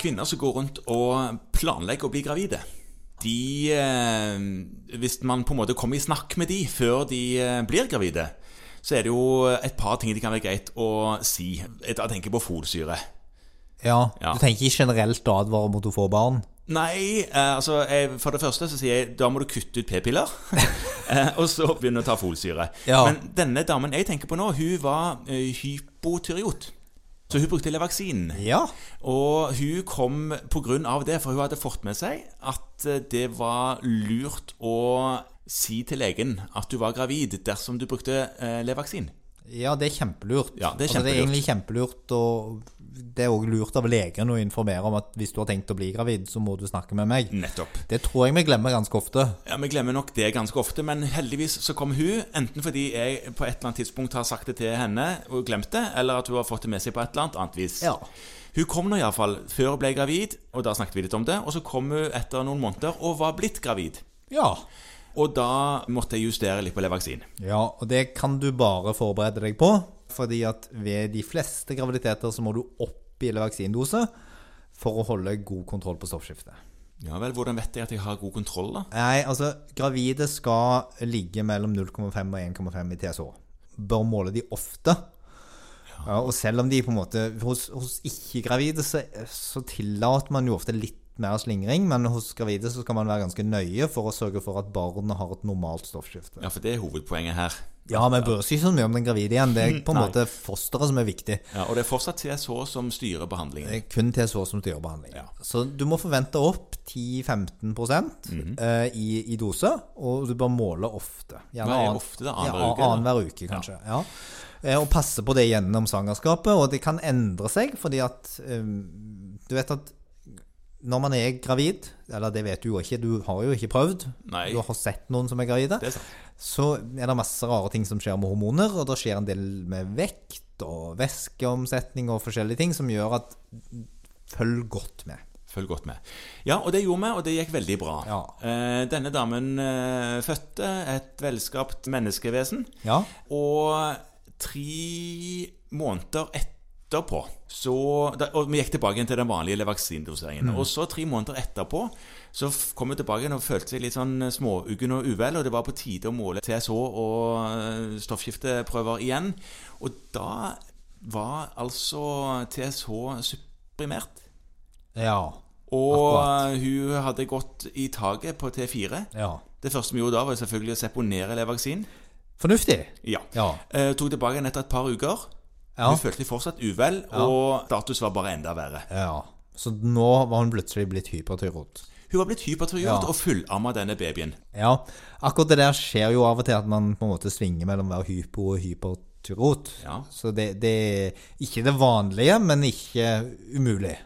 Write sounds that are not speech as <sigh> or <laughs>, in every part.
kvinner som går rundt og planlegger å bli gravide, de eh, Hvis man på en måte kommer i snakk med de før de eh, blir gravide, så er det jo et par ting det kan være greit å si. Jeg tenker på folsyre. Ja, Ja. Du tenker ikke generelt å advare mot å få barn? Nei, eh, altså jeg, for det første så sier jeg da må du kutte ut p-piller. <laughs> og så begynne å ta folsyre. Ja. Men denne damen jeg tenker på nå, hun var hypotyreot. Så hun brukte Levaksin. Ja. Og hun kom av det, for hun hadde fått med seg at eh, det var lurt å si til legen at du var gravid dersom du brukte eh, Levaksin. Ja, det er kjempelurt. Ja, det er Altså, det er egentlig kjempelurt, og det er òg lurt av legen å informere om at hvis du har tenkt å bli gravid, så må du snakke med meg. Nettopp. Det tror jeg vi glemmer ganske ofte. Ja, Vi glemmer nok det ganske ofte, men heldigvis så kom hun. Enten fordi jeg på et eller annet tidspunkt har sagt det til henne og glemt det, eller at hun har fått det med seg på et eller annet annet vis. Ja. Hun kom nå iallfall før hun ble gravid, og da snakket vi litt om det. Og så kom hun etter noen måneder og var blitt gravid. Ja. Og da måtte jeg justere litt på Levaksin. Ja, og det kan du bare forberede deg på, fordi at ved de fleste graviditeter så må du opp i vaksindose for å holde god kontroll på stoffskiftet. Ja vel, hvordan vet jeg at jeg har god kontroll, da? Nei, altså, gravide skal ligge mellom 0,5 og 1,5 i TSH. Bør måle de ofte. Ja, og selv om de på en måte Hos, hos ikke-gravide så, så tillater man jo ofte litt mer slingring, men hos gravide så skal man være ganske nøye for å sørge for at barnet har et normalt stoffskifte. Ja, for det er hovedpoenget her. Ja, men bør ikke så mye om den gravide igjen. Det er på en måte fosteret som er viktig. Ja, Og det er fortsatt TSH som styrer behandlingen? Det er kun TSH som styrer behandlingen. Ja. Så du må forvente opp 10-15 eh, i, i dose, og du bør måle ofte. Hva er ofte da? Annenhver ja, uke? Annenhver uke, kanskje. Ja. ja. Og passe på det gjennom svangerskapet, og det kan endre seg, fordi at um, Du vet at når man er gravid, eller det vet du jo ikke, du har jo ikke prøvd, Nei. du har sett noen som er gravide, er så er det masse rare ting som skjer med hormoner, og det skjer en del med vekt og væskeomsetning og forskjellige ting som gjør at Følg godt med. Følg godt med. Ja, og det gjorde vi, og det gikk veldig bra. Ja. Eh, denne damen eh, fødte et velskapt menneskevesen, Ja. og tre måneder etterpå så, Og vi gikk tilbake til den vanlige levaksindoseringen. Og så tre måneder etterpå så kom vi tilbake og følte seg litt sånn småuggen og uvel, og det var på tide å måle TSH og eh, stoffskifteprøver igjen. Og da var altså TSH supprimert. Ja. Og Akkurat. hun hadde gått i taket på T4. ja. Det første vi gjorde da, var selvfølgelig å seponere Levaksin. Fornuftig. Ja. Ja. Eh, tok tilbake den etter et par uker. Ja. Hun følte seg fortsatt uvel, og status var bare enda verre. ja. Så nå var hun plutselig blitt hypertyrot. Hun var blitt hypertyrot Ja. og fullamma denne babyen. Ja. Akkurat det der skjer jo av og til at man på en måte svinger mellom å være hypo og hypertyrot. Ja. Så det, det er ikke det vanlige, men ikke umulig.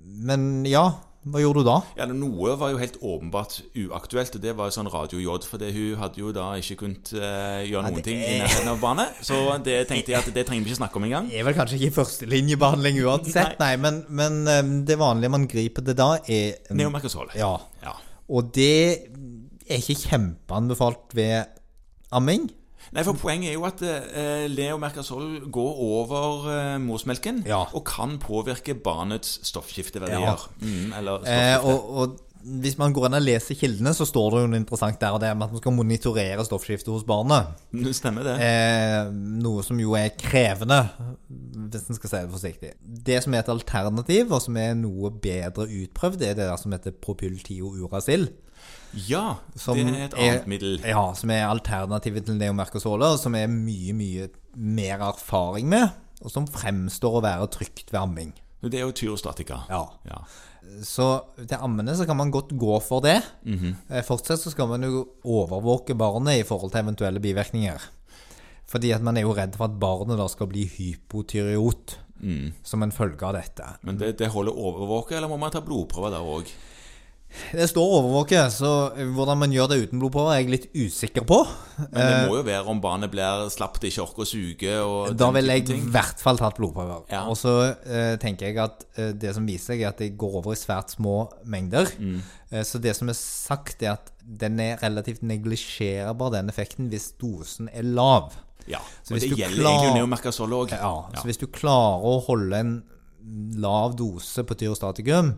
Men ja, hva gjorde du da? Ja, Noe var jo helt åpenbart uaktuelt, og det var jo sånn Radio J. For hun hadde jo da ikke kunnet uh, gjøre noen det ting i nærheten av bane. Så det tenkte jeg at det trenger vi ikke snakke om engang. Det er vel kanskje ikke førstelinjebehandling uansett, nei, men, men um, det vanlige man griper det da, er Neomarkasol Ja. Ja. Og det er ikke kjempeanbefalt ved amming. Nei, for Poenget er jo at eh, Mercasol går over eh, morsmelken Ja. og kan påvirke barnets stoffskifteverdier. Ja. Mm, eller Eh, og, og hvis man går inn og leser kildene, så står det jo noe interessant der og det med at man skal monitorere stoffskiftet hos barnet. Det Stemmer det. Eh, noe som jo er krevende, hvis en skal si det forsiktig. Det som er et alternativ, og som er noe bedre utprøvd, det er det der som heter propyltiouracil. Ja, det er et annet middel. Ja, som er alternativet til neomercosole, og som er mye, mye mer erfaring med, og som fremstår å være trygt ved amming. Det er jo tyrostatika. Ja. Ja. Så til ammene så kan man godt gå for det. Mm -hmm. Fortsatt så skal man jo overvåke barnet i forhold til eventuelle bivirkninger. Fordi at man er jo redd for at barnet da skal bli hypotyreot Mm. som en følge av dette. Men det, det holder overvåke, eller må man ta blodprøver der òg? Det står overvåke, så hvordan man gjør det uten blodprøver er jeg litt usikker på. Men det må jo være om barnet blir slapt, i orker og suge og Eh, Da ville jeg i hvert fall tatt blodprøver. Ja. Og så eh, tenker jeg at eh, det som viser seg, er at det går over i svært små mengder. Mm. Eh, så det som er sagt, er at den er relativt neglisjerbar, den effekten, hvis dosen er lav. Ja, Så og det gjelder klar- egentlig neomercasol òg. Ja, Så hvis du klarer å holde en lav dose på tyrostatikum,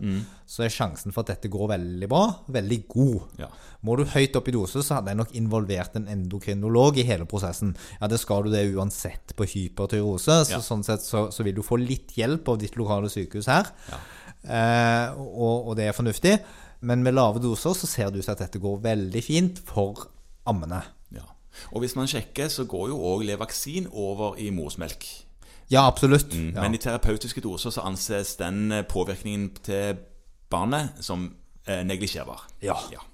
så er sjansen for at dette går veldig bra, veldig god. Ja. Må du høyt opp i dose, så hadde jeg nok involvert en endokrinolog i hele prosessen. Ja, det skal du det uansett på hypertyrose, så Ja. sånn sett så, så vil du få litt hjelp av ditt lokale sykehus her. Ja. Eh, og, og det er fornuftig. Men med lave doser så ser det ut til at dette går veldig fint for ammene. Ja. Og hvis man sjekker, så går jo òg Levaksin over i morsmelk. Ja, absolutt. Ja. Mm, Men i terapeutiske doser så anses den eh, påvirkningen til barnet som eh, neglisjerbar. Ja. ja.